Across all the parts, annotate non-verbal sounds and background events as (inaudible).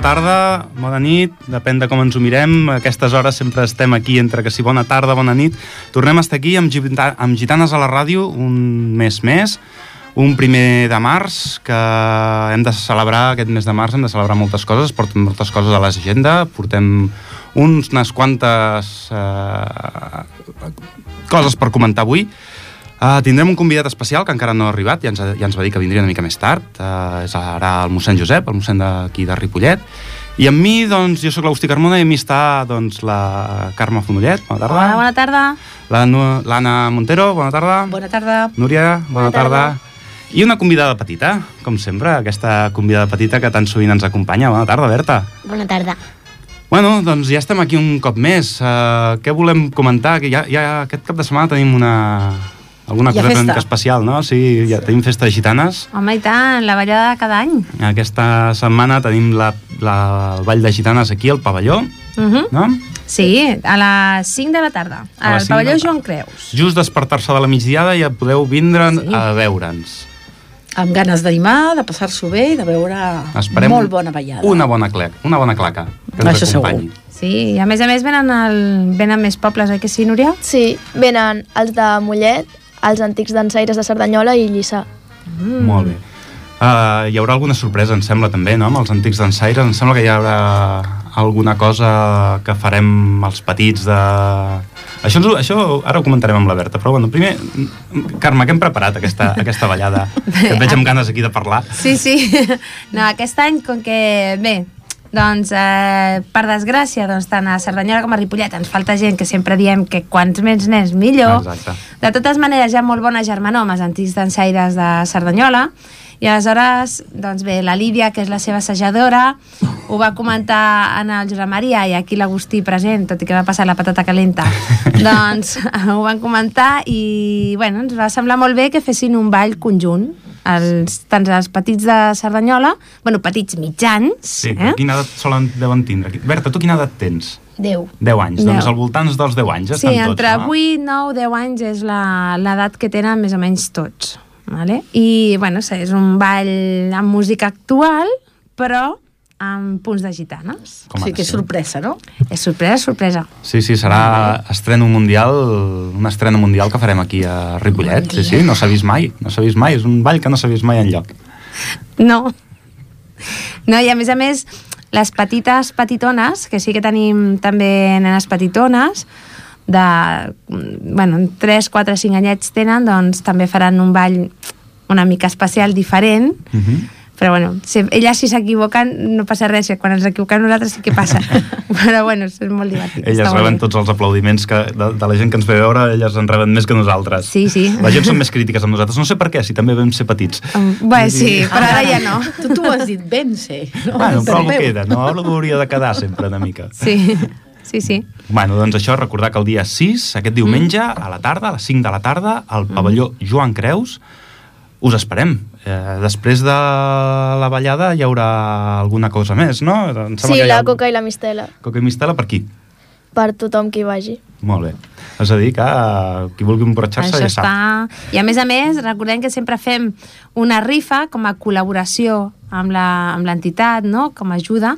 tarda, bona nit, depèn de com ens ho mirem. A aquestes hores sempre estem aquí entre que si bona tarda, bona nit. Tornem a estar aquí amb, gita amb Gitanes a la ràdio un mes més, un primer de març, que hem de celebrar, aquest mes de març hem de celebrar moltes coses, portem moltes coses a l'agenda, portem uns, unes quantes eh, coses per comentar avui. Uh, tindrem un convidat especial que encara no ha arribat, ja ens, ja ens va dir que vindria una mica més tard. Uh, és ara el mossèn Josep, el mossèn d'aquí de Ripollet. I amb mi, doncs, jo sóc l'Agustí Carmona i amb mi està doncs, la Carme Fonollet, bona tarda. Hola, bona tarda. L'Anna Montero, bona tarda. Bona tarda. Núria, bona, bona tarda. tarda. I una convidada petita, com sempre, aquesta convidada petita que tan sovint ens acompanya. Bona tarda, Berta. Bona tarda. Bueno, doncs ja estem aquí un cop més. Uh, què volem comentar? Que ja, ja aquest cap de setmana tenim una, alguna cosa una mica especial, no? Sí, ja tenim festa de gitanes. Home, i tant, la ballada cada any. Aquesta setmana tenim la, la, el ball de gitanes aquí al pavelló, uh Mhm. -huh. no? Sí, a les 5 de la tarda, A al pavelló Joan Creus. Just despertar-se de la migdiada ja podeu vindre sí. a veure'ns. amb ganes d'animar, de passar-s'ho bé i de veure Esperem molt bona ballada. Una bona, clec, una bona claca que ens Això segur. acompanyi. Sí, i a més a més venen, el, venen més pobles, oi que sí, Núria? Sí, venen els de Mollet, els antics dansaires de Cerdanyola i Lliçà. Mm. Molt bé. Uh, hi haurà alguna sorpresa, em sembla, també, no?, amb els antics dansaires. Em sembla que hi haurà alguna cosa que farem els petits de... Això, ens, això ara ho comentarem amb la Berta, però bueno, primer, Carme, què hem preparat aquesta, aquesta ballada? (laughs) Que et veig amb ganes aquí de parlar. Sí, sí. (laughs) No, aquest any, com que, bé, doncs, eh, per desgràcia, doncs, tant a Cerdanyola com a Ripollet ens falta gent que sempre diem que quants més nens millor. Exacte. De totes maneres, hi ha molt bona germanor amb els antics dansaires de Cerdanyola, i aleshores, doncs bé, la Lídia, que és la seva assajadora, ho va comentar en el Josep Maria i aquí l'Agustí present, tot i que va passar la patata calenta. (laughs) doncs (laughs) ho van comentar i, bueno, ens va semblar molt bé que fessin un ball conjunt els, tant els petits de Cerdanyola, bueno, petits mitjans, Sí, eh? quina edat solen deuen tindre? Berta, tu quina edat tens? Déu. 10 anys, Deu. doncs al voltant dels 10 anys ja Sí, estan tots, entre no? 8, 9, 10 anys és la- l'edat que tenen més o menys tots. Vale? I, bueno, és un ball amb música actual, però amb punts de gitanes. Com sí de que és sorpresa, no? És sorpresa, sorpresa. Sí, sí, serà estreno mundial, un estreno mundial que farem aquí a Ripollet. Sí, sí, no s'ha vist mai, no s'ha vist mai, és un ball que no s'ha vist mai enlloc. No. No, i a més a més, les petites petitones, que sí que tenim també nenes petitones, de, bueno, 3, 4, 5 anyets tenen, doncs també faran un ball una mica especial, diferent, Uh -huh. Però bueno, si, elles si s'equivoquen no passa res, quan ens equivoquem nosaltres sí que passa (laughs) però bueno, és molt divertit Elles reben bé. tots els aplaudiments que, de, de la gent que ens ve a veure, elles en reben més que nosaltres. Sí, sí. La gent són més crítiques amb nosaltres, no sé per què, si també vam ser petits. Um, Bé, sí, però ara ja no Tu t'ho has dit ben, sí. No? Bueno, però Sabeu? queda, no? Algo hauria de quedar sempre una mica. sí, sí, sí Bueno, doncs això, recordar que el dia 6, aquest diumenge, a la tarda, a les 5 de la tarda, al pavelló Joan Creus, us esperem. Eh, després de la ballada hi haurà alguna cosa més, no? Em Sí, hi ha la algú- coca i la mistela, Coca i mistela per aquí. Per tothom qui hi vagi. Molt bé. És a dir, que eh, qui vulgui emborratxar-se ja sap. està... I a més a més, recordem que sempre fem una rifa com a col·laboració amb la- amb l'entitat, no? com a ajuda,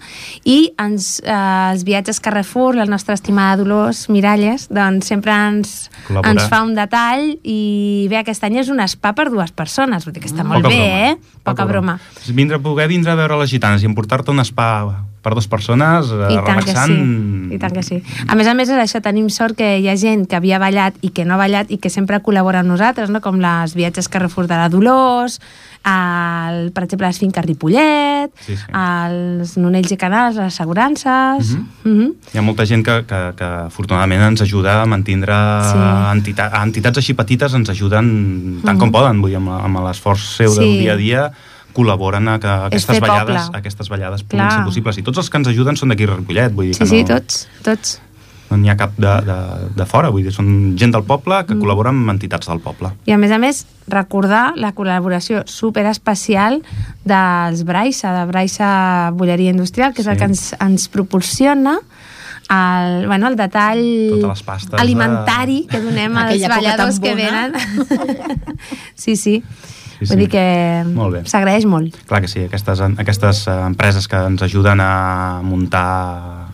i ens, eh, els viatges Carrefour, la nostra estimada Dolors Miralles, doncs sempre ens, Col·labora. ens fa un detall i bé, aquest any és un spa per dues persones, vull dir que està molt Poca bé, broma. eh? Poca, broma. Vindre, poder vindre a veure les gitanes i emportar-te un spa per dues persones eh, I que relaxant... sí, i tant que sí. A més a més és això, tenim sort que hi ha gent que havia ballat i que no ha ballat i que sempre col·labora amb nosaltres, no? com les viatges Carrefour de la Dolors, el, per exemple, les finques Ripollet, Sí, sí. els Nonells i Canals, les assegurances... Mhm. Mm -hmm. Hi ha molta gent que, que, que afortunadament ens ajuda a mantindre Sí. entita entitats així petites ens ajuden tant Mhm. com poden vull dir, amb, amb l'esforç seu del Sí. dia a dia col·laboren a que aquestes ballades, poble. aquestes ballades puguin Clar. ser possibles i tots els que ens ajuden són d'aquí a Ripollet vull dir Sí, que sí, no, tots, tots. no n'hi ha cap de, de, de fora vull dir, són gent del poble que col·labora amb entitats del poble I a més a més, recordar la col·laboració super especial dels Braissa, de Braissa Bulleria Industrial, que és Sí. el que ens, ens proporciona el, bueno, el detall Totes les pastes alimentari que donem als balladors que venen. (laughs) sí, sí. Sí, Vull sí. dir que s'agraeix molt. Clar que sí, aquestes, aquestes eh, empreses que ens ajuden a muntar